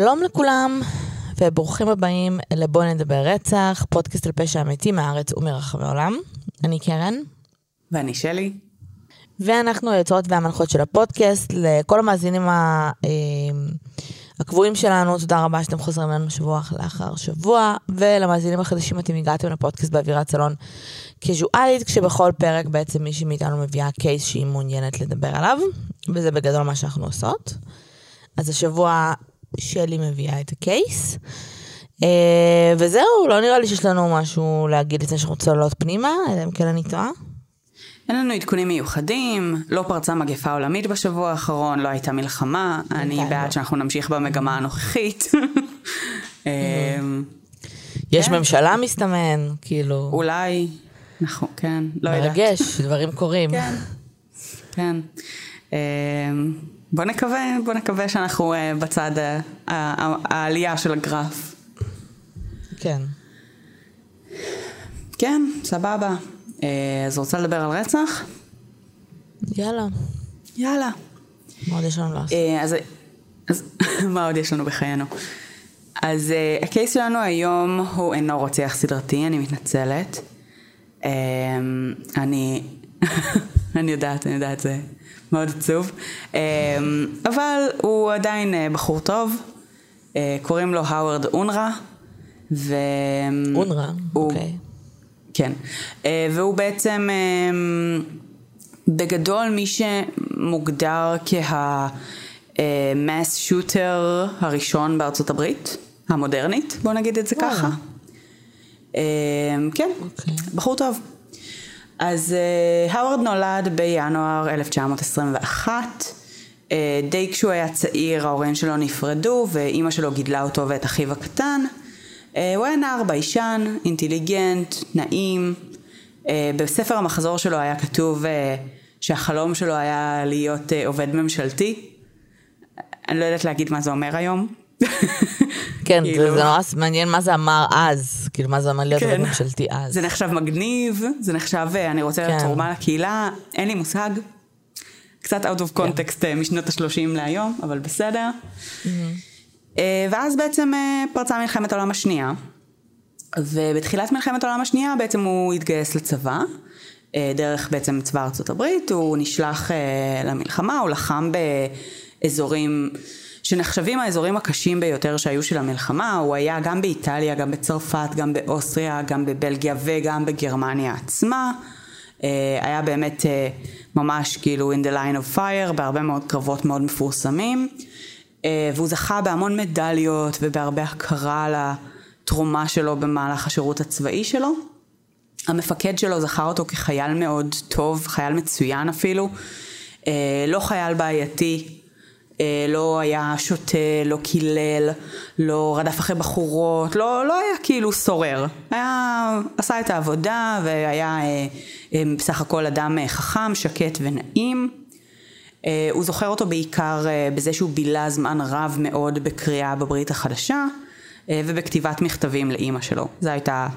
שלום לכולם, וברוכים הבאים לבואי נדבר רצח, פודקאסט על פשע אמיתי מהארץ ומרחבי העולם. אני קרן. ואני שלי. ואנחנו היוצרות והמנחות של הפודקאסט. לכל המאזינים ה... אה, הקבועים שלנו, תודה רבה שאתם חוזרים אלינו שבוע לאחר שבוע, ולמאזינים החדשים אתם הגעתם לפודקאסט באווירת סלון קזואלית, כשבכל פרק בעצם מישהי מאיתנו מביאה קייס שהיא מעוניינת לדבר עליו, וזה בגדול מה שאנחנו עושות. אז השבוע שלי מביאה את הקייס. אה, וזהו, לא נראה לי שיש לנו משהו להגיד לפני שאנחנו צוללות פנימה, אלא אם כן אני טועה. אין לנו עדכונים מיוחדים, לא פרצה מגפה עולמית בשבוע האחרון, לא הייתה מלחמה, אני בעד. שאנחנו נמשיך במגמה הנוכחית. אמ, יש כן. ממשלה מסתמן, כאילו, אולי, נכון, כן, לא יודעת. מרגש, דברים קורים. כן, כן. בוא נקווה, בוא נקווה שאנחנו אה, בצד ה- ה- העלייה של הגרף. כן. כן, סבבה. אה, אז רוצה לדבר על רצח? יאללה, יאללה. מה עוד יש לנו לעשות? אה, אז, אז מה עוד יש לנו בחיינו? אז uh, הקייס שלנו היום הוא אינו רוצח סדרתי, אני מתנצלת. Um, אני, אני יודעת, אני יודעת, זה מאוד עצוב. Um, אבל הוא עדיין uh, בחור טוב, uh, קוראים לו האוורד אונרה. ו... אונר"א, הוא- אוקיי. כן, אה, והוא בעצם אה, בגדול מי שמוגדר כה mass shooter הראשון בארצות הברית, המודרנית, בוא נגיד את זה וואלה. ככה. אה, כן, אוקיי. בחור טוב. אז אה, האוורד נולד בינואר 1921. אה, די כשהוא היה צעיר ההורים שלו נפרדו ואימא שלו גידלה אותו ואת אחיו הקטן. אה, הוא היה נער ביישן, אינטליגנט, נעים. בספר המחזור שלו היה כתוב שהחלום שלו היה להיות עובד ממשלתי. אני לא יודעת להגיד מה זה אומר היום. כן, זה כאילו- זה נורא מעניין מה זה אמר אז, כאילו מה זה אמר להיות כן. עובד ממשלתי אז. זה נחשב מגניב, זה נחשב, אה, אני רוצה להיות כן. תרומה לקהילה, אין לי מושג. קצת out of context אה, משנות ה-30 להיום, אבל בסדר. אה, ואז בעצם פרצה מלחמת העולם השנייה, ובתחילת מלחמת העולם השנייה בעצם הוא התגייס לצבא, דרך בעצם צבא ארצות הברית, הוא נשלח למלחמה, הוא לחם באזורים שנחשבים האזורים הקשים ביותר שהיו של המלחמה, הוא היה גם באיטליה, גם בצרפת, גם באוסטריה, גם בבלגיה וגם בגרמניה עצמה. אה, היה באמת אה, ממש כאילו in the line of fire בהרבה מאוד קרבות מאוד מפורסמים. אה, והוא זכה בהמון מדליות ובהרבה הכרה על התרומה שלו במהלך השירות הצבאי שלו. המפקד שלו זכר אותו כחייל מאוד טוב, חייל מצוין אפילו, לא חייל בעייתי, לא היה שותה, לא קילל, לא רדף אחרי בחורות, לא, לא היה כאילו סורר. היה, עשה את העבודה והיה אה, אה, בסך הכל אדם אה, חכם, שקט ונעים. אה, הוא זוכר אותו בעיקר אה, בזה שהוא בילה זמן רב מאוד בקריאה בברית החדשה אה, ובכתיבת מכתבים לאימא שלו. זו הייתה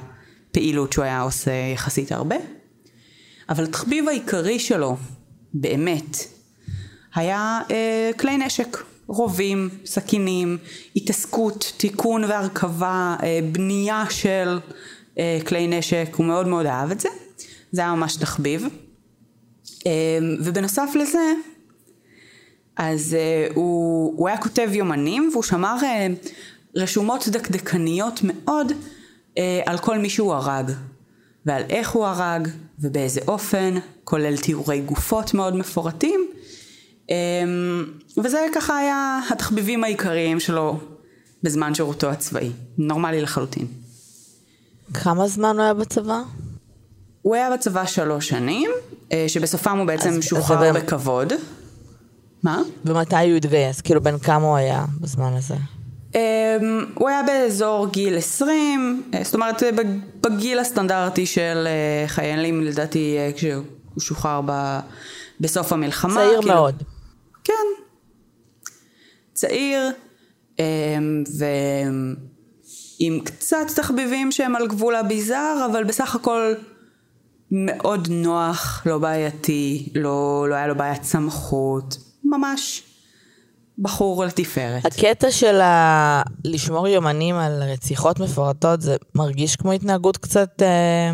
פעילות שהוא היה עושה יחסית הרבה. אבל התחביב העיקרי שלו, באמת, היה אה, כלי נשק, רובים, סכינים, התעסקות, תיקון והרכבה, אה, בנייה של אה, כלי נשק, הוא מאוד מאוד אהב את זה. זה היה ממש תחביב. אה, ובנוסף לזה, אז uh, הוא, הוא היה כותב יומנים והוא שמר uh, רשומות דקדקניות מאוד uh, על כל מי שהוא הרג ועל איך הוא הרג ובאיזה אופן, כולל תיאורי גופות מאוד מפורטים וזה ככה היה התחביבים העיקריים שלו בזמן שירותו הצבאי, נורמלי לחלוטין. כמה זמן הוא היה בצבא? הוא היה בצבא שלוש שנים, uh, שבסופם הוא בעצם אז- שוחרר אז בכבוד. מה? ומתי הוא התגייס? כאילו, בן כמה הוא היה בזמן הזה? Um, הוא היה באזור גיל 20, אה, זאת אומרת אה, בג- בגיל הסטנדרטי של אה, חיילים, לדעתי אה, כשהוא שוחרר ב, בסוף המלחמה. צעיר כאילו- מאוד. כן. צעיר, um, ועם קצת תחביבים שהם על גבול הביזאר, אבל בסך הכל מאוד נוח, לא בעייתי, לא, לא היה לו בעיית סמכות, ממש בחור לתפארת. הקטע של ה... לשמור יומנים על רציחות מפורטות, זה מרגיש כמו התנהגות קצת... אה,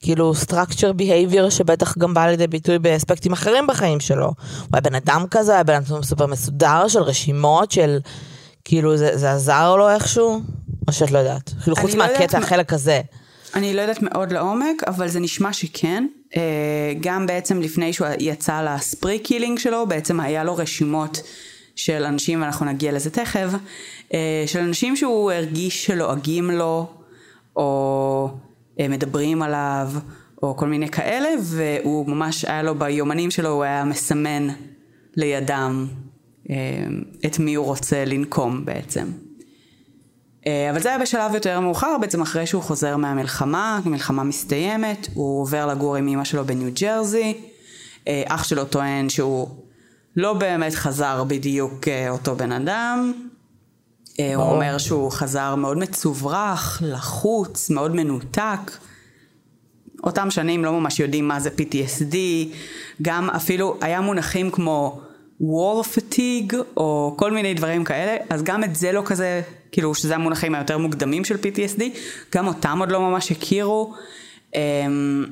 כאילו structure behavior שבטח גם בא לידי ביטוי באספקטים אחרים בחיים שלו. הוא היה בן אדם כזה, היה בן אדם סופר מסודר של רשימות, של כאילו זה, זה עזר לו איכשהו? או שאת לא יודעת? כאילו חוץ לא מהקטע, יודעת החלק הזה. אני לא יודעת מאוד לעומק, אבל זה נשמע שכן. אה, גם בעצם לפני שהוא יצא ל spree killing שלו, בעצם היה לו רשימות של אנשים, ואנחנו נגיע לזה תכף, אה, של אנשים שהוא הרגיש שלועגים לו, או אה, מדברים עליו, או כל מיני כאלה, והוא ממש היה לו ביומנים שלו, הוא היה מסמן לידם את מי הוא רוצה לנקום בעצם. אה, אבל זה היה בשלב יותר מאוחר, בעצם אחרי שהוא חוזר מהמלחמה, המלחמה מסתיימת, הוא עובר לגור עם אמא שלו בניו ג'רזי, אה, אח שלו טוען שהוא לא באמת חזר בדיוק אה, אותו בן אדם, הוא אומר שהוא חזר מאוד מצוברח, לחוץ, מאוד מנותק. אותם שנים לא ממש יודעים מה זה PTSD, גם אפילו היה מונחים כמו war fatigue או כל מיני דברים כאלה, אז גם את זה לא כזה כאילו שזה המונחים היותר מוקדמים של PTSD, גם אותם עוד לא ממש הכירו, אמ,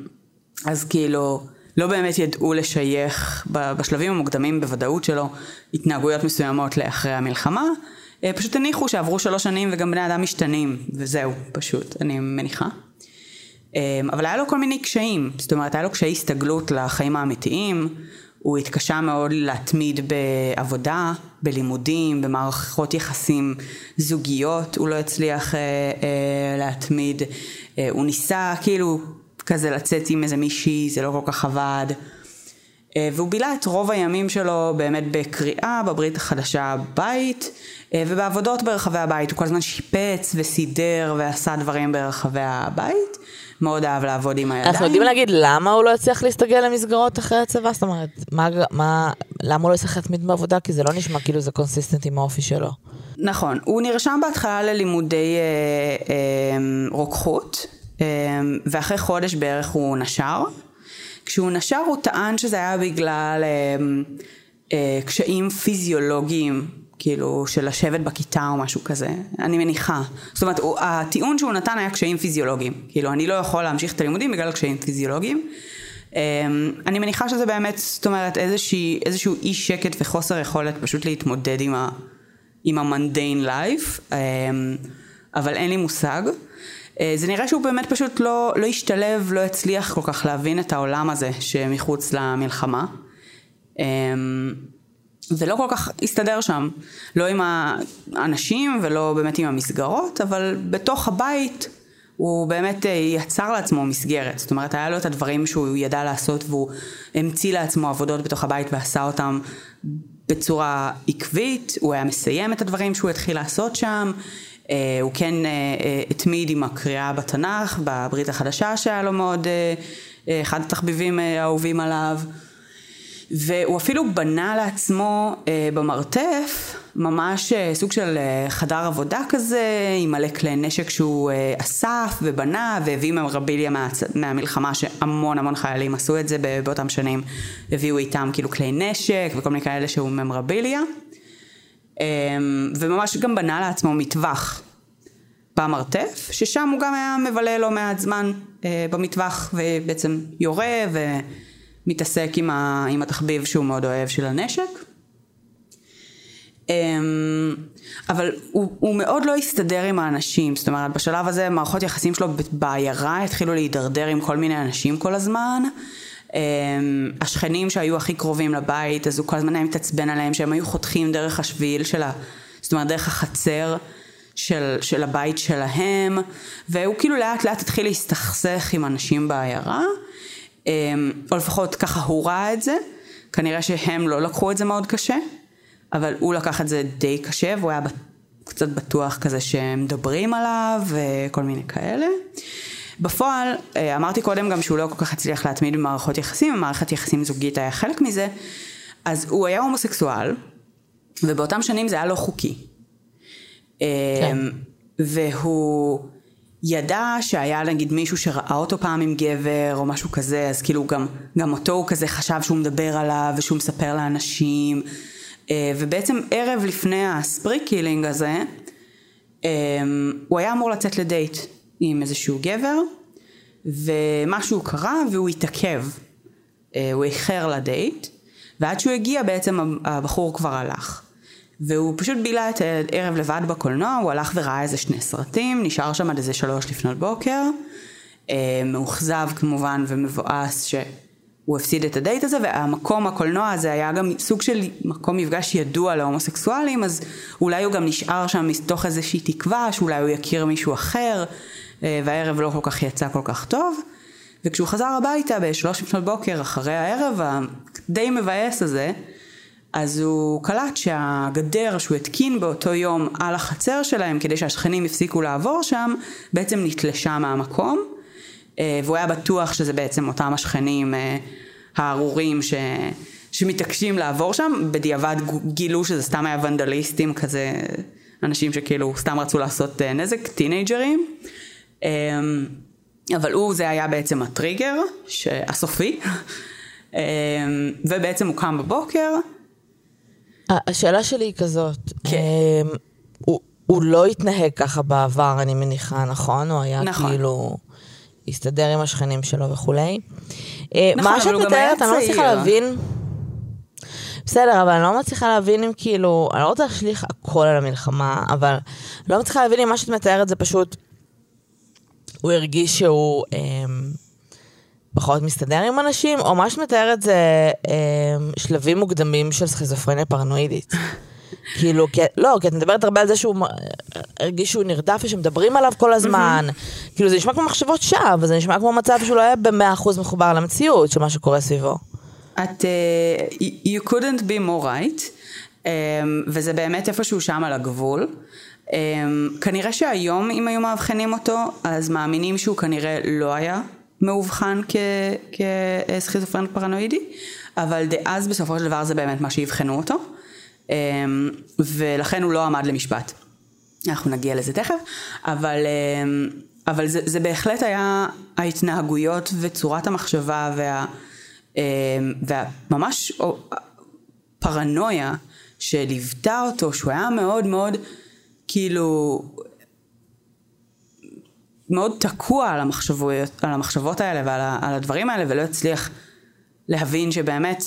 אז כאילו לא באמת ידעו לשייך בשלבים המוקדמים בוודאות שלו התנהגויות מסוימות לאחרי המלחמה, אה, פשוט הניחו שעברו שלוש שנים וגם בני אדם משתנים, וזהו, פשוט, אני מניחה. אמ, אבל היה לו כל מיני קשיים, זאת אומרת היה לו קשיי הסתגלות לחיים האמיתיים, הוא התקשה מאוד להתמיד בעבודה, בלימודים, במערכות יחסים זוגיות, הוא לא הצליח אה, אה, להתמיד, אה, הוא ניסה כאילו כזה לצאת עם איזה מישהי, זה לא כל כך עבד. אה, והוא בילה את רוב הימים שלו באמת בקריאה בברית החדשה בבית אה, ובעבודות ברחבי הבית, הוא כל הזמן שיפץ וסידר ועשה דברים ברחבי הבית. מאוד אהב לעבוד עם הידיים. אנחנו יודעים להגיד למה הוא לא הצליח להסתגל למסגרות אחרי הצבא? זאת אומרת, מה, מה, למה הוא לא הצליח להתמיד בעבודה? כי זה לא נשמע כאילו זה consistent עם האופי שלו. נכון, הוא נרשם בהתחלה ללימודי אה, אה, רוקחות, אה, ואחרי חודש בערך הוא נשר. כשהוא נשר הוא טען שזה היה בגלל אה, אה, קשיים פיזיולוגיים כאילו של לשבת בכיתה או משהו כזה, אני מניחה. זאת אומרת, הוא, הטיעון שהוא נתן היה קשיים פיזיולוגיים. כאילו, אני לא יכול להמשיך את הלימודים בגלל קשיים פיזיולוגיים. Um, אני מניחה שזה באמת, זאת אומרת, איזושהי, איזשהו אי שקט וחוסר יכולת פשוט להתמודד עם, ה, עם המנדיין לייף, um, אבל אין לי מושג. Uh, זה נראה שהוא באמת פשוט לא, לא השתלב, לא הצליח כל כך להבין את העולם הזה שמחוץ למלחמה. Um, זה לא כל כך הסתדר שם, לא עם האנשים ולא באמת עם המסגרות, אבל בתוך הבית הוא באמת אה, יצר לעצמו מסגרת, זאת אומרת היה לו את הדברים שהוא ידע לעשות והוא המציא לעצמו עבודות בתוך הבית ועשה אותם בצורה עקבית, הוא היה מסיים את הדברים שהוא התחיל לעשות שם, אה, הוא כן אה, התמיד עם הקריאה בתנ"ך, בברית החדשה שהיה לו מאוד, אחד התחביבים האהובים עליו. והוא אפילו בנה לעצמו אה, במרתף ממש אה, סוג של אה, חדר עבודה כזה, עם מלא כלי נשק שהוא אה, אסף ובנה והביא ממרביליה מה, מהמלחמה שהמון המון חיילים עשו את זה באותם שנים, הביאו איתם כאילו כלי נשק וכל מיני כאלה שהוא ממרביליה, אה, וממש גם בנה לעצמו מטווח במרתף, ששם הוא גם היה מבלה לא מעט זמן אה, במטווח ובעצם יורה ו... מתעסק עם, ה, עם התחביב שהוא מאוד אוהב של הנשק. אמ, אבל הוא, הוא מאוד לא הסתדר עם האנשים, זאת אומרת בשלב הזה מערכות יחסים שלו בעיירה התחילו להידרדר עם כל מיני אנשים כל הזמן. אמ, השכנים שהיו הכי קרובים לבית אז הוא כל הזמן היה מתעצבן עליהם שהם היו חותכים דרך השביל של ה... זאת אומרת דרך החצר של, של הבית שלהם והוא כאילו לאט לאט התחיל להסתכסך עם אנשים בעיירה אמ, או לפחות ככה הוא ראה את זה, כנראה שהם לא לקחו את זה מאוד קשה, אבל הוא לקח את זה די קשה והוא היה קצת בטוח כזה שהם מדברים עליו וכל מיני כאלה. בפועל, אה, אמרתי קודם גם שהוא לא כל כך הצליח להתמיד במערכות יחסים, ומערכת יחסים זוגית היה חלק מזה, אז הוא היה הומוסקסואל, ובאותם שנים זה היה לא חוקי. כן. אמ, והוא ידע שהיה נגיד מישהו שראה אותו פעם עם גבר או משהו כזה, אז כאילו גם, גם אותו הוא כזה חשב שהוא מדבר עליו ושהוא מספר לאנשים. אה, ובעצם ערב לפני ה spree killing הזה, אה, הוא היה אמור לצאת לדייט עם איזשהו גבר, ומשהו קרה והוא התעכב. אה, הוא איחר לדייט, ועד שהוא הגיע בעצם הבחור כבר הלך. והוא פשוט בילה את הערב לבד בקולנוע, הוא הלך וראה איזה שני סרטים, נשאר שם עד איזה שלוש לפנות בוקר, אה, מאוכזב כמובן ומבואס שהוא הפסיד את הדייט הזה, והמקום הקולנוע הזה היה גם סוג של מקום מפגש ידוע להומוסקסואלים, אז אולי הוא גם נשאר שם מתוך איזושהי תקווה שאולי הוא יכיר מישהו אחר, אה, והערב לא כל כך יצא כל כך טוב. וכשהוא חזר הביתה בשלוש לפנות בוקר אחרי הערב הדי מבאס הזה, אז הוא קלט שהגדר שהוא התקין באותו יום על החצר שלהם כדי שהשכנים יפסיקו לעבור שם, בעצם נתלשה מהמקום, אה, והוא היה בטוח שזה בעצם אותם השכנים אה, הארורים ש... שמתעקשים לעבור שם, בדיעבד גילו שזה סתם היה ונדליסטים כזה, אנשים שכאילו סתם רצו לעשות אה, נזק, טינג'רים. אבל הוא זה היה בעצם הטריגר הסופי, ובעצם הוא קם בבוקר. השאלה שלי היא כזאת, כן. הוא, הוא לא התנהג ככה בעבר, אני מניחה, נכון? הוא היה נכון. כאילו... הסתדר עם השכנים שלו וכולי. אה, נכון, מה שאת מתארת, אני לא מצליחה להבין. בסדר, אבל אני לא מצליחה להבין אם כאילו, אני לא רוצה להשליך הכל על המלחמה, אבל לא מצליחה להבין אם מה שאת מתארת זה פשוט, הוא הרגיש שהוא אה, פחות מסתדר עם אנשים, או מה שאת מתארת זה אה, שלבים מוקדמים של סכיזופרניה פרנואידית. כאילו, כי, לא, כי את מדברת הרבה על זה שהוא הרגיש שהוא נרדף ושמדברים עליו כל הזמן. כאילו, זה נשמע כמו מחשבות שווא, זה נשמע כמו מצב שהוא לא היה במאה אחוז מחובר למציאות של מה שקורה סביבו. את, uh, you couldn't be more right, um, וזה באמת איפשהו שם על הגבול. Um, כנראה שהיום, אם היו מאבחנים אותו, אז מאמינים שהוא כנראה לא היה מאובחן כסכיזופרנט פרנואידי, אבל דאז בסופו של דבר זה באמת מה שאבחנו אותו. אמ, ולכן הוא לא עמד למשפט. אנחנו נגיע לזה תכף, אבל, אמ, אבל זה, זה בהחלט היה ההתנהגויות וצורת המחשבה וה, אמ, והממש פרנויה שליוותה אותו, שהוא היה מאוד מאוד כאילו מאוד תקוע על המחשבות, על המחשבות האלה ועל הדברים האלה ולא הצליח להבין שבאמת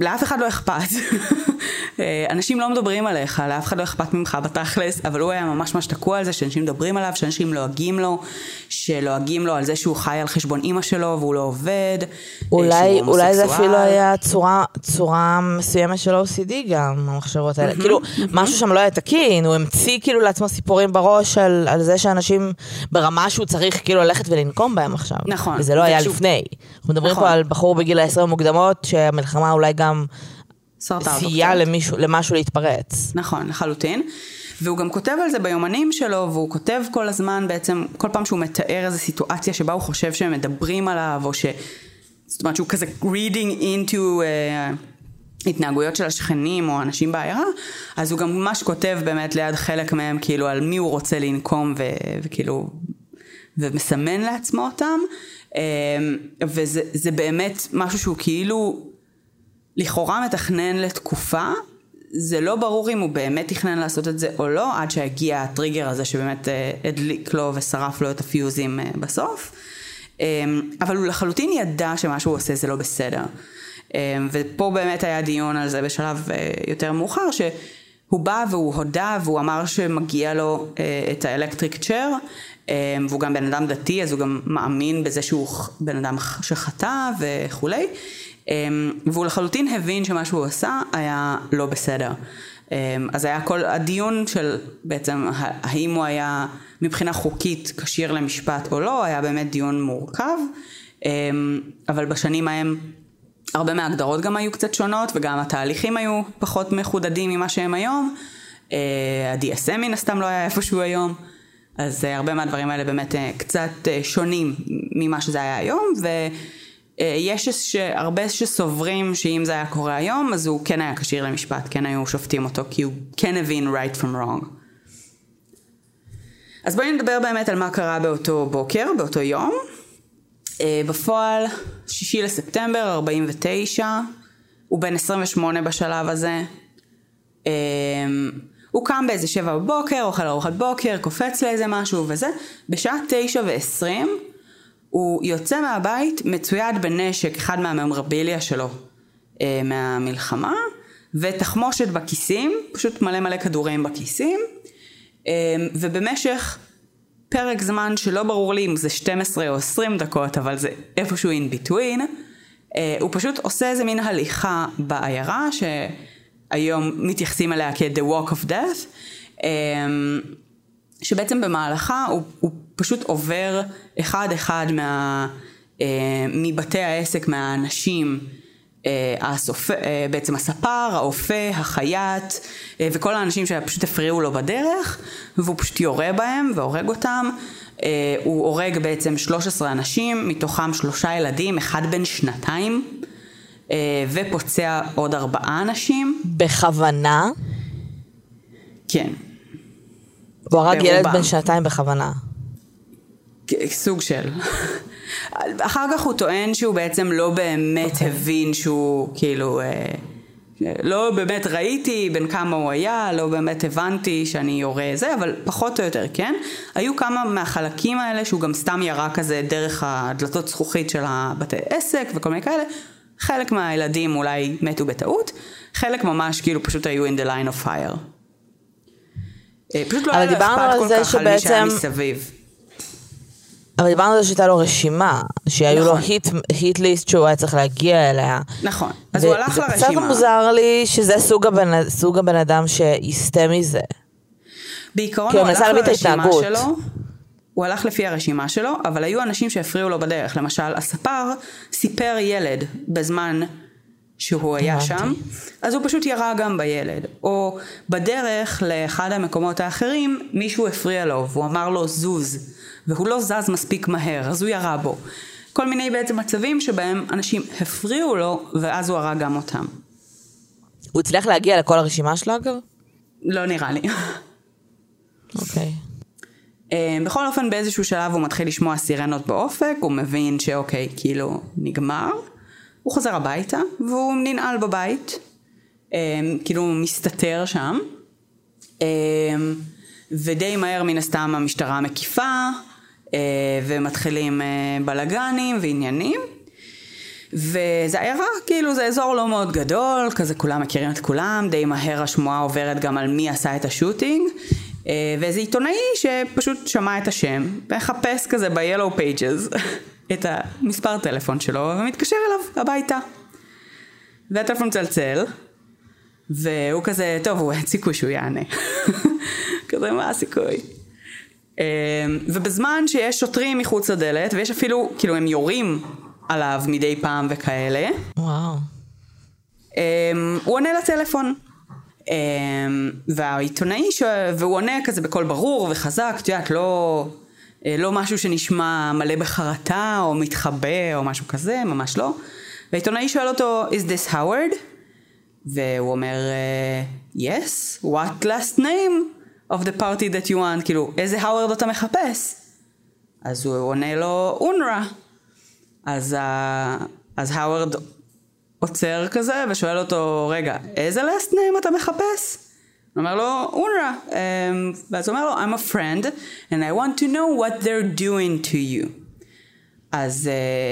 לאף אחד לא אכפת. אה, אנשים לא מדברים עליך, לאף אחד לא אכפת ממך בתכלס, אבל הוא היה ממש ממש תקוע על זה שאנשים מדברים עליו, שאנשים לועגים לו, שלועגים לו על זה שהוא חי על חשבון אימא שלו והוא לא עובד. אה, אולי, אולי זה אפילו היה צורה, צורה מסוימת של OCD גם, המחשבות האלה. כאילו, משהו שם לא היה תקין, הוא המציא כאילו לעצמו סיפורים בראש על, על זה שאנשים ברמה שהוא צריך כאילו ללכת ולנקום בהם עכשיו. נכון. וזה לא היה לפני. אנחנו מדברים נכון. פה על בחור בגיל העשרה המוקדמות, שהמלחמה אולי גם... סייע למישהו, למשהו להתפרץ. נכון, לחלוטין. והוא גם כותב על זה ביומנים שלו, והוא כותב כל הזמן בעצם, כל פעם שהוא מתאר איזו סיטואציה שבה הוא חושב שהם מדברים עליו, או ש... זאת אומרת שהוא כזה reading into uh, התנהגויות של השכנים או אנשים בעיירה, אז הוא גם ממש כותב באמת ליד חלק מהם, כאילו על מי הוא רוצה לנקום, ו... וכאילו, ומסמן לעצמו אותם. Um, וזה באמת משהו שהוא כאילו לכאורה מתכנן לתקופה, זה לא ברור אם הוא באמת תכנן לעשות את זה או לא, עד שהגיע הטריגר הזה שבאמת אה, הדליק לו ושרף לו את הפיוזים אה, בסוף. אה, אבל הוא לחלוטין ידע שמה שהוא עושה זה לא בסדר. ופה באמת היה דיון על זה בשלב יותר מאוחר, שהוא בא והוא הודה והוא אמר שמגיע לו את האלקטריק צ'ר, והוא גם בן אדם דתי, אז הוא גם מאמין בזה שהוא בן אדם שחטא וכולי. אמ, והוא לחלוטין הבין שמה שהוא עשה היה לא בסדר. אמ, אז היה כל הדיון של בעצם האם הוא היה מבחינה חוקית כשיר למשפט או לא, היה באמת דיון מורכב, אמ, אבל בשנים ההם הרבה מההגדרות גם היו קצת שונות וגם התהליכים היו פחות מחודדים ממה שהם היום. אה, ה-DSM מן הסתם לא היה איפשהו היום. אז אה, הרבה מהדברים האלה באמת אה, קצת שונים ממה שזה היה היום, ו... אה, יש הרבה שסוברים שאם זה היה קורה היום, אז הוא כן היה כשיר למשפט, כן היו שופטים אותו, כי הוא כן הבין right from wrong. אז בואי נדבר באמת על מה קרה באותו בוקר, באותו יום. אה, בפועל, שישי לספטמבר 49, הוא בן 28 בשלב הזה. אה, הוא קם באיזה שבע בבוקר, אוכל ארוחת בוקר, קופץ לאיזה משהו וזה. בשעה תשע ועשרים הוא יוצא מהבית מצויד בנשק, אחד מהממרביליה שלו אה, מהמלחמה, ותחמושת בכיסים, פשוט מלא מלא כדורים בכיסים, אה, ובמשך פרק זמן שלא ברור לי אם זה 12 או 20 דקות, אבל זה איפשהו in between, אה, הוא פשוט עושה איזה מין הליכה בעיירה, שהיום מתייחסים אליה כ-The Walk of Death, אה, שבעצם במהלכה הוא, הוא פשוט עובר אחד אחד מה, אה, מבתי העסק, מהאנשים, הסופ... בעצם הספר, האופה, החייט וכל האנשים שפשוט הפריעו לו בדרך והוא פשוט יורה בהם והורג אותם הוא הורג בעצם 13 אנשים מתוכם שלושה ילדים אחד בן שנתיים ופוצע עוד ארבעה אנשים בכוונה? כן. הוא הרג ילד בן שנתיים בכוונה. סוג של. אחר כך הוא טוען שהוא בעצם לא באמת okay. אוקיי. הבין שהוא כאילו, אה, לא באמת ראיתי בין כמה הוא היה, לא באמת הבנתי שאני יורה זה, אבל פחות או יותר כן. היו כמה מהחלקים האלה שהוא גם סתם ירה כזה דרך הדלתות זכוכית של הבתי עסק וכל מיני כאלה. חלק מהילדים אולי מתו בטעות, חלק ממש כאילו פשוט היו in the line of fire. אה, פשוט לא היה לו אכפת כל כך על מי שהיה מסביב. אבל דיברנו על זה שהייתה לו רשימה, שהיו נכון. לו היט, היט ליסט שהוא היה צריך להגיע אליה. נכון, אז הוא הלך לרשימה. זה קצת מוזר לי שזה סוג הבן, סוג הבן אדם שיסטה מזה. בעיקרון הוא הלך לרשימה שלו, הוא הלך לפי הרשימה שלו, אבל היו אנשים שהפריעו לו בדרך. למשל, הספר סיפר ילד בזמן שהוא היה שם, אז הוא פשוט ירה גם בילד. או בדרך לאחד המקומות האחרים, מישהו הפריע לו, והוא אמר לו זוז. והוא לא זז מספיק מהר, אז הוא ירה בו. כל מיני בעצם מצבים שבהם אנשים הפריעו לו, ואז הוא הרג גם אותם. הוא הצליח להגיע לכל הרשימה שלו אגב? לא נראה לי. אוקיי. Okay. אה, בכל אופן באיזשהו שלב הוא מתחיל לשמוע סירנות באופק, הוא מבין שאוקיי, כאילו נגמר. הוא חוזר הביתה והוא ננעל בבית, אה, כאילו הוא מסתתר שם. אה, ודי מהר מן הסתם המשטרה מקיפה, אה, ומתחילים אה, בלאגנים ועניינים. וזה עיירה, כאילו זה אזור לא מאוד גדול, כזה כולם מכירים את כולם, די מהר השמועה עוברת גם על מי עשה את השוטינג. אה, ואיזה עיתונאי שפשוט שמע את השם, מחפש כזה ב-Yellow Pages את המספר טלפון שלו, ומתקשר אליו הביתה. והטלפון מצלצל, והוא כזה, טוב, הוא אין סיכוי שהוא יענה. כזה, מה הסיכוי? אמ, ובזמן שיש שוטרים מחוץ לדלת, ויש אפילו, כאילו הם יורים עליו מדי פעם וכאלה. וואו. אמ, הוא עונה לטלפון. אמ, והעיתונאי, ש... והוא עונה כזה בקול ברור וחזק, את יודעת, לא, לא משהו שנשמע מלא בחרטה או מתחבא או משהו כזה, ממש לא. והעיתונאי שואל אותו, is this Howard? והוא אומר, אה, yes, what last name? of the party that you want, כאילו, איזה האוורד אתה מחפש? אז הוא עונה לו, אונרה. אז, אז האוורד עוצר כזה ושואל אותו, רגע, איזה last name אתה מחפש? הוא אומר לו, אונרה. Um, ואז הוא אומר לו, I'm a friend and I want to know what they're doing to you. אז,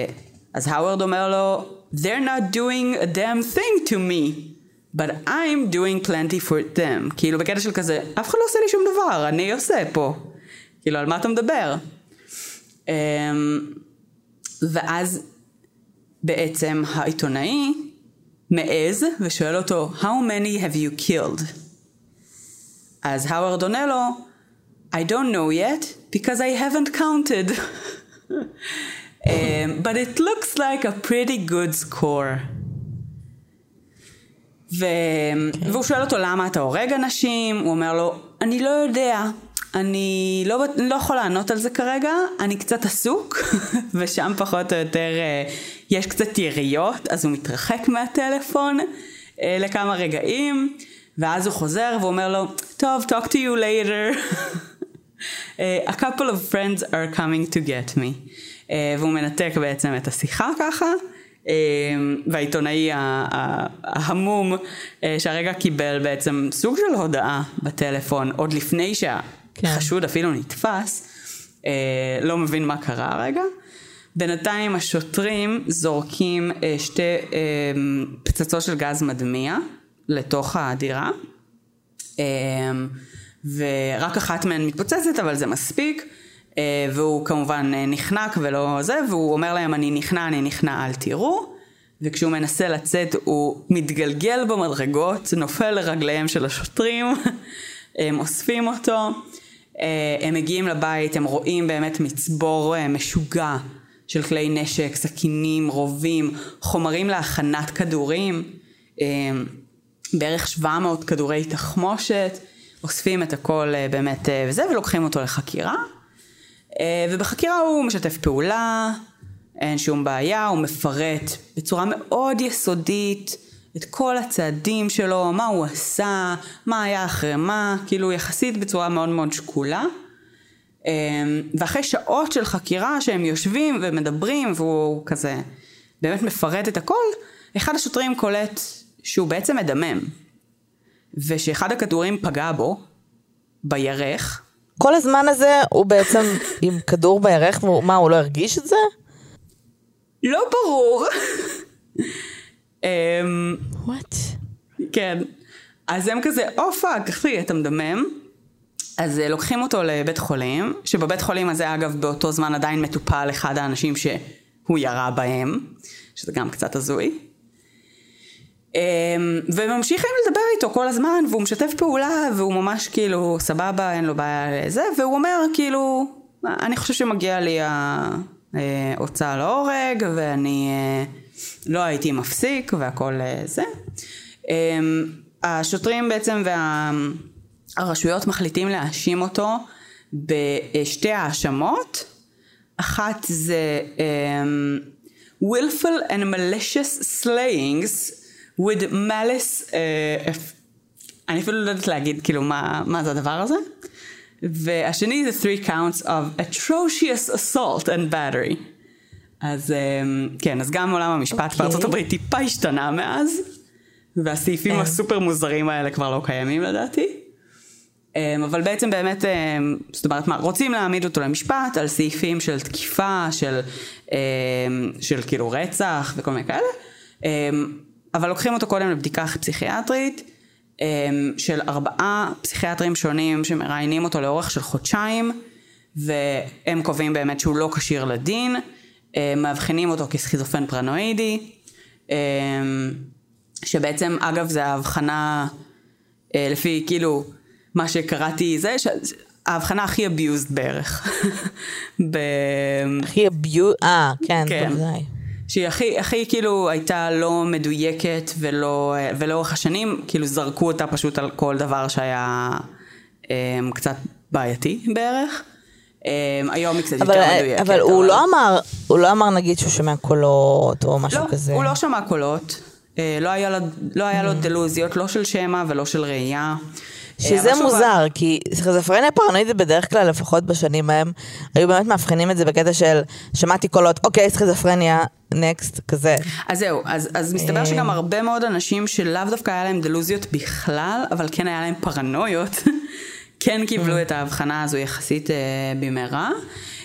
uh, אז האוורד אומר לו, they're not doing a damn thing to me. but I'm doing plenty for them. כאילו בקטע של כזה, אף אחד לא עושה לי שום דבר, אני עושה פה. כאילו, על מה אתה מדבר? Um, ואז בעצם העיתונאי מעז ושואל אותו, How many have you killed? אז האוורד עונה לו, I don't know yet, because I haven't counted. um, but it looks like a pretty good score. ו... כן. והוא שואל אותו למה אתה הורג אנשים, הוא אומר לו, אני לא יודע, אני לא, לא יכול לענות על זה כרגע, אני קצת עסוק, ושם פחות או יותר אה, יש קצת יריות, אז הוא מתרחק מהטלפון אה, לכמה רגעים, ואז הוא חוזר ואומר לו, טוב, talk to you later. A couple of friends are coming to get me. Uh, והוא מנתק בעצם את השיחה ככה. uh, והעיתונאי ההמום uh, שהרגע קיבל בעצם סוג של הודעה בטלפון עוד לפני שהחשוד כן. אפילו נתפס, לא מבין מה קרה הרגע. בינתיים השוטרים זורקים שתי פצצות של גז מדמיע לתוך הדירה. Uh, ורק אחת מהן מתפוצצת, אבל זה מספיק. אה, והוא כמובן אה, נחנק ולא זה, והוא אומר להם אני נכנע, אני נכנע, אל תראו. וכשהוא מנסה לצאת הוא מתגלגל במדרגות, נופל לרגליהם של השוטרים, הם אוספים אותו, אה, הם מגיעים לבית, הם רואים באמת מצבור משוגע של כלי נשק, סכינים, רובים, חומרים להכנת כדורים, בערך 700 כדורי תחמושת, אוספים את הכל באמת וזה, ולוקחים אותו לחקירה. אה, ובחקירה הוא משתף פעולה, אין שום בעיה, הוא מפרט בצורה מאוד יסודית את כל הצעדים שלו, מה הוא עשה, מה היה אחרי מה, כאילו יחסית בצורה מאוד מאוד שקולה. אה, ואחרי שעות של חקירה שהם יושבים ומדברים והוא כזה באמת מפרט את הכל, אחד השוטרים קולט שהוא בעצם מדמם. ושאחד הכדורים פגע בו, בירך, כל הזמן הזה הוא בעצם עם כדור בירך, ומה, הוא לא הרגיש את זה? לא ברור. What? אמ, כן. אז הם כזה, oh fuck, אחי, אתה מדמם. אז אה, לוקחים אותו לבית חולים, שבבית חולים הזה אגב באותו זמן עדיין מטופל אחד האנשים שהוא ירה בהם, שזה גם קצת הזוי. אמ, וממשיכים לדבר איתו כל הזמן והוא משתף פעולה והוא ממש כאילו סבבה אין לו בעיה לזה והוא אומר כאילו אני חושב שמגיע לי ההוצאה להורג ואני אה, לא הייתי מפסיק והכל אה, זה. אמ, השוטרים בעצם והרשויות מחליטים להאשים אותו בשתי האשמות אחת זה um, willful and malicious slayings with malice, uh, אני אפילו לא יודעת להגיד כאילו מה, מה זה הדבר הזה. והשני זה three counts of atrocious assault and battery. אז um, כן, אז גם עולם המשפט okay. אוקיי. בארצות הברית טיפה השתנה מאז, והסעיפים yeah. הסופר מוזרים האלה כבר לא קיימים לדעתי. Um, אבל בעצם באמת, um, זאת אומרת, מה, רוצים להעמיד אותו למשפט על סעיפים של תקיפה, של, um, של כאילו רצח וכל מיני כאלה. Um, אבל לוקחים אותו קודם לבדיקה פסיכיאטרית אמ, של ארבעה פסיכיאטרים שונים שמראיינים אותו לאורך של חודשיים והם קובעים באמת שהוא לא כשיר לדין, מאבחנים אותו כסכיזופן פרנואידי, אמ, שבעצם אגב זה ההבחנה אה, לפי כאילו מה שקראתי זה ההבחנה הכי abused בערך. הכי abused, אה כן, כן. בוודאי. שהיא הכי, הכי כאילו הייתה לא מדויקת ולא, ולאורך השנים כאילו זרקו אותה פשוט על כל דבר שהיה um, קצת בעייתי בערך. Um, היום היא קצת אבל, יותר מדויקת. אבל, אבל הוא לא אמר, הוא לא אמר נגיד שהוא שומע קולות או משהו לא, כזה. הוא לא שמע קולות. Uh, לא היה, לו, לא היה לו mm. דלוזיות, לא של שמע ולא של ראייה. שזה מוזר, כי סכיזופרניה פרנואידית בדרך כלל, לפחות בשנים ההם, היו באמת מאבחנים את זה בקטע של שמעתי קולות, אוקיי, סכיזופרניה, נקסט, כזה. אז זהו, אז, אז מסתבר שגם אה. הרבה מאוד אנשים שלאו דווקא היה להם דלוזיות בכלל, אבל כן היה להם פרנויות, כן קיבלו אה. את ההבחנה הזו יחסית אה, במהרה.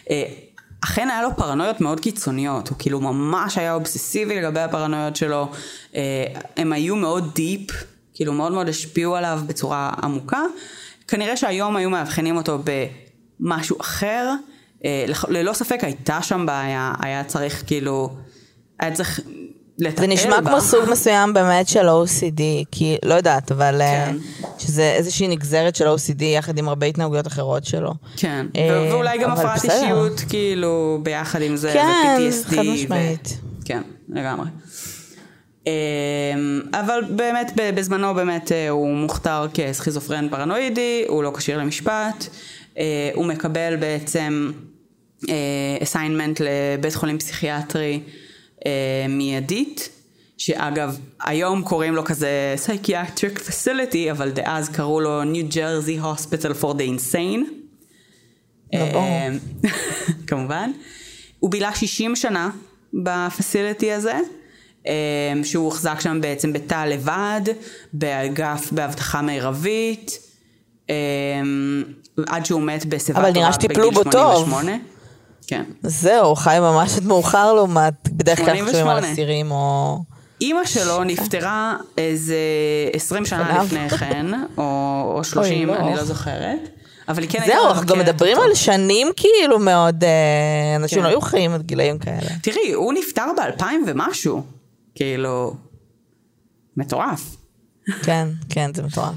אה, אכן היה לו פרנויות מאוד קיצוניות, הוא כאילו ממש היה אובססיבי לגבי הפרנויות שלו, אה, הם היו מאוד דיפ. כאילו מאוד מאוד השפיעו עליו בצורה עמוקה. כנראה שהיום היו מאבחנים אותו במשהו אחר. אה, ללא ספק הייתה שם בעיה, היה צריך כאילו, היה צריך לטפל בה. זה נשמע בה. כמו סוג מסוים באמת של OCD, כי לא יודעת, אבל אה, כן. שזה איזושהי נגזרת של OCD יחד עם הרבה התנהגויות אחרות שלו. כן, אה, ואולי גם הפרעת אישיות, כאילו, ביחד עם זה, כן, ו-PTSD. כן, חד משמעית. ו... כן, לגמרי. אמ, אבל באמת בזמנו באמת אה, הוא מוכתר כסכיזופרן פרנואידי, הוא לא כשיר למשפט, אה, הוא מקבל בעצם אסיינמנט אה, לבית חולים פסיכיאטרי מיידית, שאגב היום קוראים לו כזה Psychiatric Facility, אבל דאז קראו לו New Jersey Hospital for the Insane. לא. אה, כמובן. הוא בילה 60 שנה בפסיליטי הזה, שהוא הוחזק שם בעצם בתא לבד, באגף באבטחה מרבית, אה, עד שהוא מת בשיבה אבל טובה נראה שטיפלו בגיל בו טוב. 88. כן. זהו, הוא חי ממש עד מאוחר לעומת, בדרך כלל חושבים על 88. אסירים או... אימא שלו נפטרה איזה 20 שנה. לפני כן, או, או 30, אוי, לא. אני לא זוכרת. אבל היא כן הייתה זהו, אנחנו גם מדברים אותו. על שנים כאילו מאוד, אה, אנשים כן. לא היו חיים עד גילאים כאלה. תראי, הוא נפטר ב-2000 ומשהו. כאילו, מטורף. כן, כן, זה מטורף.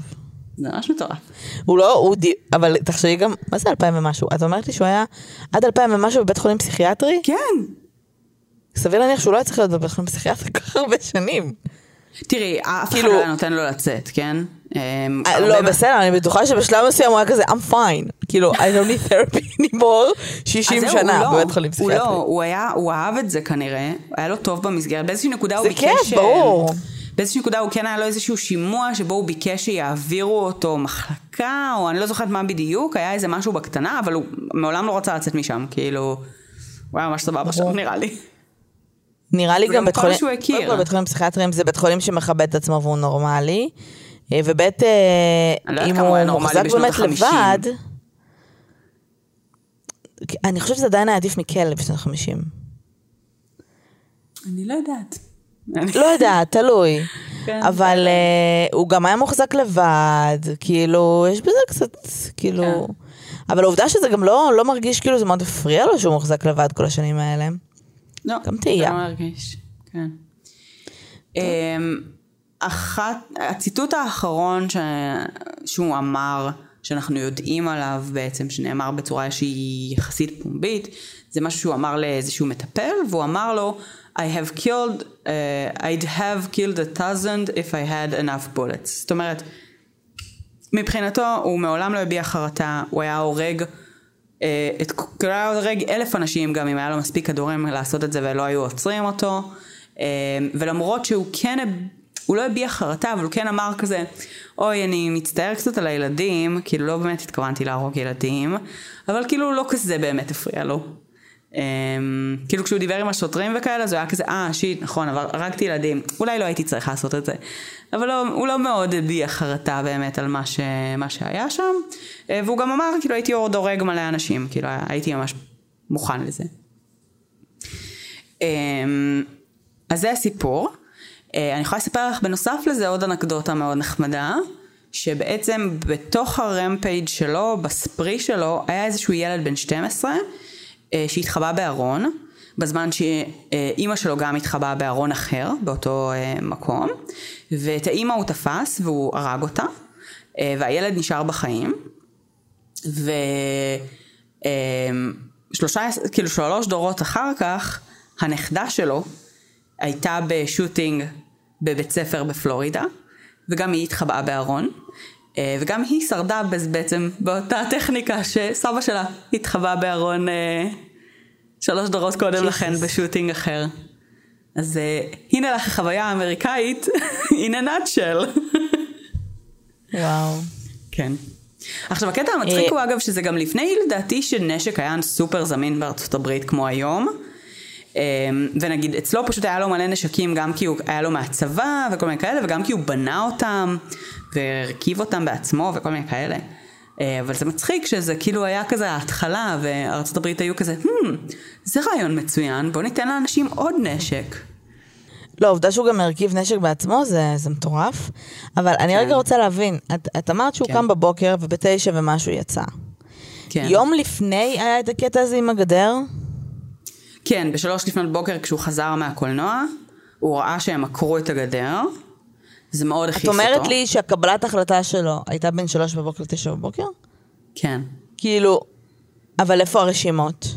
זה ממש מטורף. הוא לא, הוא די... אבל תחשבי גם, מה זה אלפיים ומשהו? את אומרת לי שהוא היה עד אלפיים ומשהו בבית חולים פסיכיאטרי? כן. סביר להניח שהוא לא היה צריך להיות בבית חולים פסיכיאטרי כל כך הרבה שנים. תראי, אף אחד כאילו- לא היה נותן לו לצאת, כן? אמ, אה, לא, בסדר, אני בטוחה שבשלב מסוים הוא היה כזה, I'm fine. כאילו, I don't need therapy anymore, 60 אז זהו, שנה לא, בבית חולים הוא לא, פסיכיאטרי. הוא היה, הוא אהב את זה כנראה, היה לו טוב במסגרת, באיזושהי נקודה הוא זה ביקש... כיף, אה, ברור. באיזושהי נקודה הוא כן היה לו איזשהו שימוע שבו הוא ביקש שיעבירו אותו מחלקה, או אני לא זוכרת מה בדיוק, היה איזה משהו בקטנה, אבל הוא מעולם לא רצה לצאת משם, כאילו, הוא היה ממש סבבה שם נראה לי. נראה לי גם בית חולים, שהוא הכיר. קודם כל בית חולים פסיכיאטריים זה בית חולים שמכבד את עצמו והוא נורמלי, אה, ובית, אה, לא אם הוא מוחזק באמת ה-חמישים. לבד, אני חושבת שזה עדיין היה עדיף מכלא בשנות ה-50. אני לא יודעת. לא יודעת, תלוי. כן, אבל אה, הוא גם היה מוחזק לבד, כאילו, יש בזה קצת, כאילו... כן. אבל העובדה שזה גם לא, לא מרגיש כאילו זה מאוד הפריע לו שהוא מוחזק לבד כל השנים האלה. לא, גם תהייה. זה לא מרגיש, כן. אמ, אחת, הציטוט האחרון ש... שהוא אמר, שאנחנו יודעים עליו בעצם, שנאמר בצורה שהיא יחסית פומבית, זה משהו שהוא אמר לאיזשהו מטפל, והוא אמר לו, I have killed, uh, I'd have killed a thousand if I had enough bullets. זאת אומרת, מבחינתו הוא מעולם לא הביע חרטה, הוא היה הורג, את, כאילו היה הורג אלף אנשים גם אם היה לו מספיק כדורים לעשות את זה ולא היו עוצרים אותו. אה, ולמרות שהוא כן, הוא לא הביע חרטה, אבל הוא כן אמר כזה, אוי אני מצטער קצת על הילדים, כאילו לא באמת התכוונתי להרוג ילדים, אבל כאילו לא כזה באמת הפריע לו. Um, כאילו כשהוא דיבר עם השוטרים וכאלה, הוא היה כזה, אה, שיט, נכון, אבל הרגתי ילדים, אולי לא הייתי צריך לעשות את זה. אבל לא, הוא לא מאוד הביע חרטה באמת על מה, ש, מה שהיה שם, uh, והוא גם אמר, כאילו הייתי עוד הורג מלא אנשים, כאילו הייתי ממש מוכן לזה. Um, אז זה הסיפור. Uh, אני יכולה לספר לך בנוסף לזה עוד אנקדוטה מאוד נחמדה, שבעצם בתוך הרמפייג' שלו, בספרי שלו, היה איזשהו ילד בן 12, אה, שהתחבא בארון, בזמן שאימא שלו גם התחבאה בארון אחר, באותו אה, מקום, ואת האימא הוא תפס והוא הרג אותה, אה, והילד נשאר בחיים, ושלושה, כאילו שלוש דורות אחר כך, הנכדה שלו הייתה בשוטינג בבית ספר בפלורידה, וגם היא התחבאה בארון. אה, וגם היא שרדה בעצם באותה טכניקה שסבא שלה התחבא בארון אה, שלוש דורות קודם לכן בשוטינג אחר. אז אה, הנה לך החוויה האמריקאית in a nutshell. וואו. כן. עכשיו הקטע המצחיק הוא אגב שזה גם לפני לדעתי שנשק היה סופר זמין בארצות הברית כמו היום. ונגיד אצלו פשוט היה לו מלא נשקים גם כי הוא היה לו מהצבא וכל מיני כאלה וגם כי הוא בנה אותם והרכיב אותם בעצמו וכל מיני כאלה. אה, אבל זה מצחיק שזה כאילו היה כזה ההתחלה וארצות הברית היו כזה, hmm, זה רעיון מצוין בוא ניתן לאנשים עוד נשק. לא, העובדה שהוא גם הרכיב נשק בעצמו זה, זה מטורף. אבל אני רגע רוצה להבין, את, את אמרת שהוא כן. קם בבוקר ובתשע ומשהו יצא. כן. יום לפני היה את הקטע הזה עם הגדר? כן, בשלוש לפנות בוקר כשהוא חזר מהקולנוע, הוא ראה שהם עקרו את הגדר, זה מאוד הכעיס את אותו. אומרת לי שהקבלת החלטה שלו הייתה בין שלוש בבוקר לתשע בבוקר? כן. כאילו, אבל איפה הרשימות?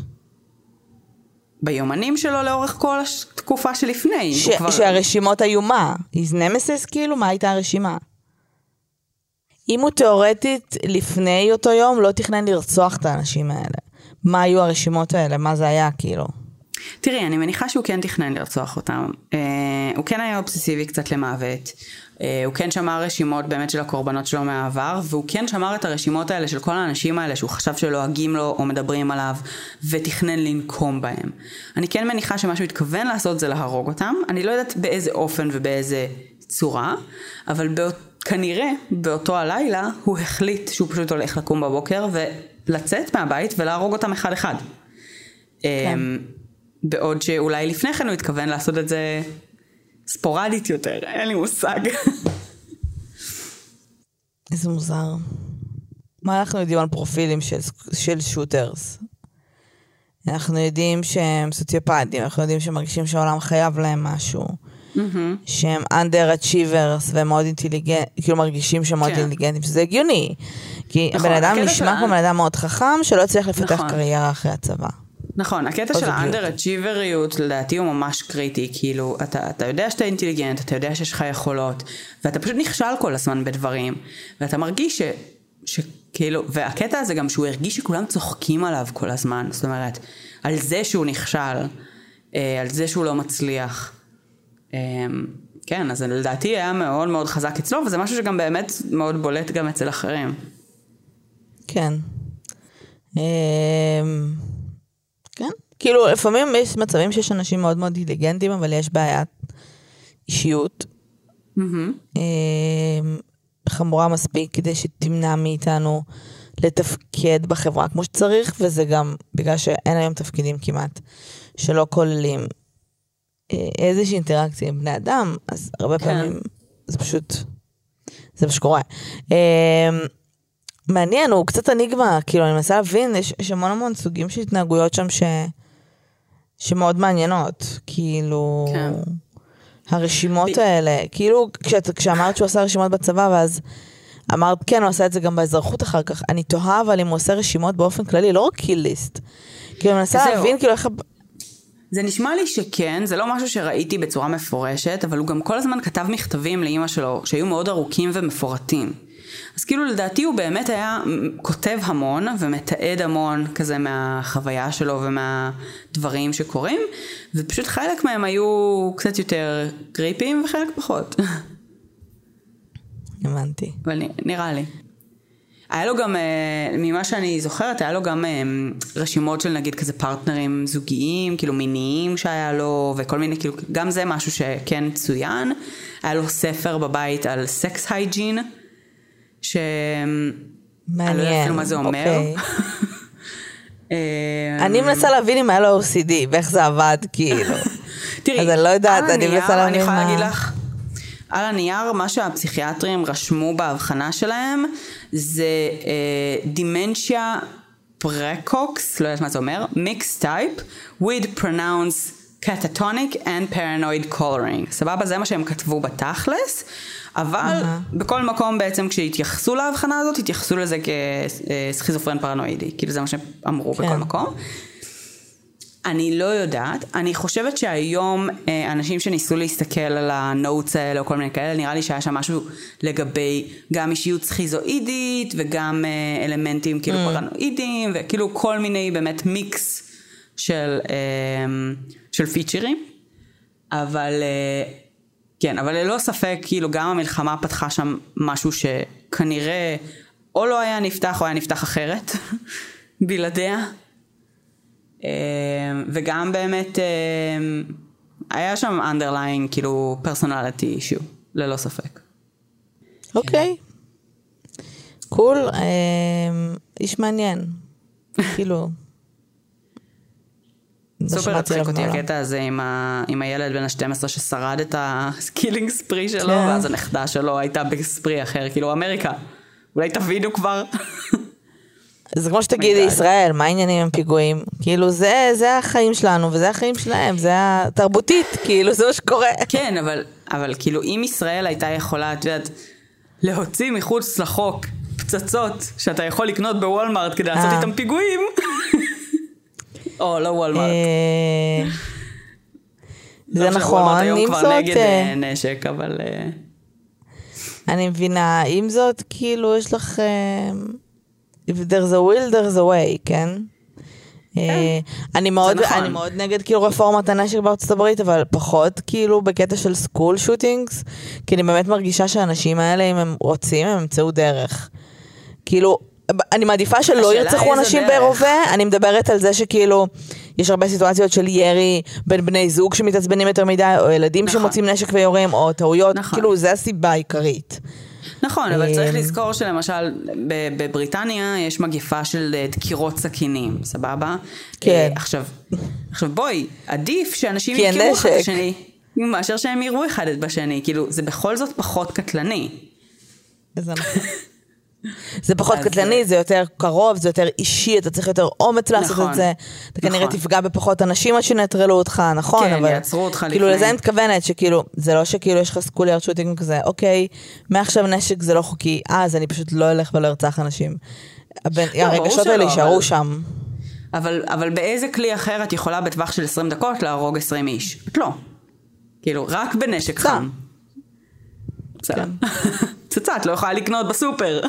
ביומנים שלו לאורך כל התקופה שלפני. ש- כבר... שהרשימות היו מה? His nemesis כאילו? מה הייתה הרשימה? אם הוא תיאורטית לפני אותו יום לא תכנן לרצוח את האנשים האלה, מה היו הרשימות האלה? מה זה היה כאילו? תראי, אני מניחה שהוא כן תכנן לרצוח אותם. אה, הוא כן היה אובססיבי קצת למוות. אה, הוא כן שמר רשימות באמת של הקורבנות שלו מהעבר, והוא כן שמר את הרשימות האלה של כל האנשים האלה שהוא חשב שלועגים לו או מדברים עליו, ותכנן לנקום בהם. אני כן מניחה שמה שהוא התכוון לעשות זה להרוג אותם. אני לא יודעת באיזה אופן ובאיזה צורה, אבל באות, כנראה באותו הלילה הוא החליט שהוא פשוט הולך לקום בבוקר ולצאת מהבית ולהרוג אותם אחד אחד. כן. אמ, בעוד שאולי לפני כן הוא התכוון לעשות את זה ספורדית יותר, אין לי מושג. איזה מוזר. מה אנחנו יודעים על פרופילים של, של שוטרס? אנחנו יודעים שהם סוציופטים, אנחנו יודעים שהם מרגישים שהעולם חייב להם משהו. Mm-hmm. שהם under-achievers והם מאוד אינטליגנט, כאילו מרגישים שהם מאוד כן. אינטליגנטים, שזה הגיוני. כי נכון, הבן אדם נשמע כמו בן אדם מאוד חכם, שלא הצליח לפתח נכון. קריירה אחרי הצבא. נכון, הקטע של האנדר אצ'יבריות לדעתי הוא ממש קריטי, כאילו, אתה, אתה יודע שאתה אינטליגנט, אתה יודע שיש לך יכולות, ואתה פשוט נכשל כל הזמן בדברים, ואתה מרגיש ש... שכאילו, והקטע הזה גם שהוא הרגיש שכולם צוחקים עליו כל הזמן, זאת אומרת, על זה שהוא נכשל, אה, על זה שהוא לא מצליח. אה, כן, אז לדעתי היה מאוד מאוד חזק אצלו, וזה משהו שגם באמת מאוד בולט גם אצל אחרים. כן. כן, כאילו לפעמים יש מצבים שיש אנשים מאוד מאוד אינטליגנטים, אבל יש בעיית אישיות. Mm-hmm. חמורה מספיק כדי שתמנע מאיתנו לתפקד בחברה כמו שצריך, וזה גם בגלל שאין היום תפקידים כמעט שלא כוללים אה, איזושהי אינטראקציה עם בני אדם, אז הרבה כן. פעמים זה פשוט, זה מה שקורה. מעניין, הוא קצת אניגמה, כאילו, אני מנסה להבין, יש, יש המון המון סוגים של התנהגויות שם ש... שמאוד מעניינות, כאילו... כן. הרשימות ב... האלה, כאילו, כשאת, כשאמרת שהוא עשה רשימות בצבא, ואז אמרת, כן, הוא עשה את זה גם באזרחות אחר כך, אני תוהה, אבל אם הוא עושה רשימות באופן כללי, לא רק קיליסט. כאילו, אני מנסה להבין, כאילו, איך... זה נשמע לי שכן, זה לא משהו שראיתי בצורה מפורשת, אבל הוא גם כל הזמן כתב מכתבים לאימא שלו, שהיו מאוד ארוכים ומפורטים. אז כאילו לדעתי הוא באמת היה כותב המון ומתעד המון כזה מהחוויה שלו ומהדברים שקורים, ופשוט חלק מהם היו קצת יותר גריפים וחלק פחות. הבנתי. אבל נראה לי. היה לו גם, אה, ממה שאני זוכרת, היה לו גם אה, רשימות של נגיד כזה פרטנרים זוגיים, כאילו מיניים שהיה לו, וכל מיני, כאילו, גם זה משהו שכן צוין. היה לו ספר בבית על סקס הייג'ין. ש... מעניין. אני לא יודעת מה זה אומר. אוקיי. אה, אני מנסה להבין אם היה לו OCD ואיך זה עבד, כאילו. תראי, אז אני לא יודעת, אני מנסה להבין מה... אני יכולה להגיד לך, על הנייר, מה שהפסיכיאטרים רשמו בהבחנה שלהם, זה dementia praecox, לא יודעת מה זה אומר, mixed type, with pronounced catatonic and paranoid coloring. סבבה? זה מה שהם כתבו בתכלס. אבל uh-huh. בכל מקום בעצם כשהתייחסו להבחנה הזאת, התייחסו לזה כסכיזופרן פרנואידי, כאילו זה מה שאמרו כן. בכל מקום. אני לא יודעת, אני חושבת שהיום אה, אנשים שניסו להסתכל על ה notes האלה או כל מיני כאלה, נראה לי שהיה שם משהו לגבי גם אישיות סכיזואידית וגם אה, אלמנטים כאילו mm. פרנואידיים וכאילו כל מיני באמת מיקס של, אה, של פיצ'רים, אבל כן, אבל ללא ספק, כאילו, גם המלחמה פתחה שם משהו שכנראה או לא היה נפתח או היה נפתח אחרת, בלעדיה. אמ, וגם באמת אמ, היה שם underlying, כאילו, personality issue, ללא ספק. אוקיי. Cool, אמ, איש מעניין. כאילו... סופר הצחיק אותי הקטע הזה עם, ה... עם הילד בן ה-12 ששרד את ה killing spree שלו, כן. ואז הנכדה שלו הייתה ב spree אחר, כאילו אמריקה. אולי תבינו כבר. זה כמו שתגידי ישראל, מה העניינים עם פיגועים? כאילו זה, זה החיים שלנו וזה החיים שלהם, זה התרבותית, כאילו זה מה שקורה. כן, אבל, אבל כאילו אם ישראל הייתה יכולה, את יודעת, להוציא מחוץ לחוק פצצות שאתה יכול לקנות בוולמארט כדי לעשות אה. איתם פיגועים. או, לא וולמארט. אה, זה לא נכון, עם זאת... היום כבר נגד אה, אה, נשק, אבל... אני מבינה, עם זאת, כאילו, יש לך... If there's a will, there's a way, כן? אה, אני מאוד, נכון. אני מאוד נגד כאילו רפורמת הנשק בארצות הברית, אבל פחות כאילו בקטע של סקול שוטינגס, כי אני באמת מרגישה שהאנשים האלה, אם הם רוצים, הם ימצאו דרך. כאילו, אני מעדיפה שלא ירצחו אנשים. ברובה, אני מדברת על זה שכאילו, יש הרבה סיטואציות של ירי בין בני זוג שמתעצבנים יותר מדי, או ילדים נכון. שמוצאים נשק ויורים, או טעויות, נכון. כאילו, זה הסיבה העיקרית. נכון, אבל צריך אמ, לזכור שלמשל בבריטניה יש מגיפה של אה, דקירות סכינים, סבבה? כן. אה, עכשיו, עכשיו בואי, עדיף שאנשים יכירו אחד את. השני, מאשר שהם יראו אחד את בשני, כאילו זה בכל זאת פחות קטלני. זה נכון. זה פחות קטלני, זה יותר קרוב, זה יותר אישי, אתה צריך יותר אומץ לעשות נכון, את זה. אתה כנראה נכון. תפגע בפחות אנשים עד שנטרלו אותך, נכון? כן, אבל... יעצרו אותך כאילו, לפני. לזה אני מתכוונת, שכאילו, זה לא שכאילו יש לך סקולר שוטינג כזה, אוקיי, מעכשיו נשק זה לא חוקי, אה, אז אני פשוט לא אלך ולא ארצח אנשים. הבן- לא, הרגשות האלה יישארו אבל- שם. אבל, אבל באיזה כלי אחר את יכולה בטווח של 20 דקות להרוג 20 איש? את לא. כאילו, רק בנשק. חם. פצצה. כן. פצצה, את לא יכולה לקנות בסופר.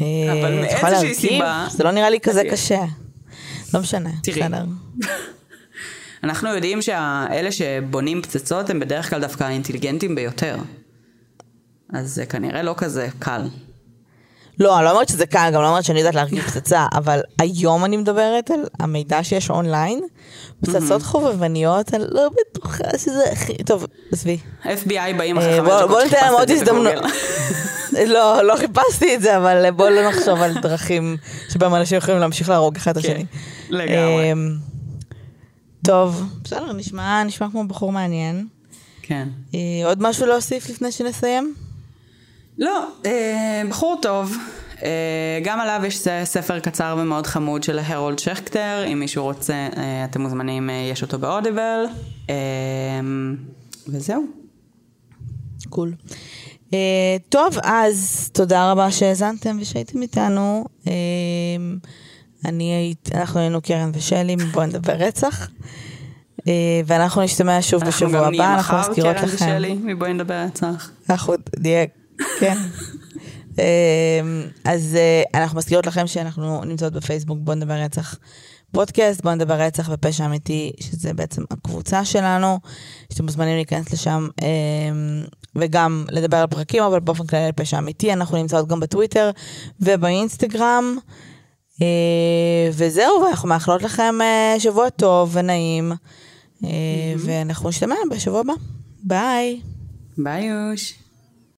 אה, אבל מאיזושהי? סיבה- זה לא נראה לי כזה. קשה. לא משנה. בסדר. אנחנו יודעים שאלה שבונים פצצות הם בדרך כלל דווקא האינטליגנטים ביותר. אז זה כנראה לא כזה קל. לא, אני לא אומרת שזה קל, גם לא אומרת שאני יודעת להרכיב פצצה, אבל היום אני מדברת על המידע שיש אונליין, פצצות חובבניות, אני לא בטוחה שזה הכי... טוב, עזבי. FBI באים אה, אחרי בוא- חמש בוא דקות ניתן להם עוד הזדמנות. לא, לא חיפשתי את זה, אבל בואו לא נחשוב על דרכים שבהם אנשים יכולים להמשיך להרוג אחד את כן, השני. לגמרי. אמ, טוב, בסדר, נשמע נשמע כמו בחור מעניין. כן. אה, עוד משהו להוסיף לפני שנסיים? לא, אה, בחור טוב. אה, גם עליו יש ספר קצר ומאוד חמוד של הרולד שכטר, אם מישהו רוצה, אה, אתם מוזמנים, אה, יש אותו באודיבל. אה, וזהו. קול. Uh, טוב, אז תודה רבה שהאזנתם ושהייתם איתנו. Uh, אני היית, אנחנו היינו קרן ושלי מבוא נדבר רצח. Uh, ואנחנו נשתמע שוב אנחנו בשבוע גם הבא, נהיה אנחנו מחר, מזכירות קרן לכם. ושלי, מבואי נדבר רצח. אנחנו נהיה, כן. אה, אז אה, אנחנו מזכירות לכם שאנחנו נמצאות בפייסבוק בוא נדבר רצח פודקאסט, בוא נדבר רצח ופשע אמיתי, שזה בעצם הקבוצה שלנו, שאתם מוזמנים להיכנס לשם אה, וגם לדבר על פרקים, אבל באופן כללי על פשע אמיתי, אנחנו נמצאות גם בטוויטר ובאינסטגרם. אה, וזהו, ואנחנו מאחלות לכם אה, שבוע טוב ונעים, אה, ואנחנו נשתמע בשבוע הבא. ביי. ביי יוש.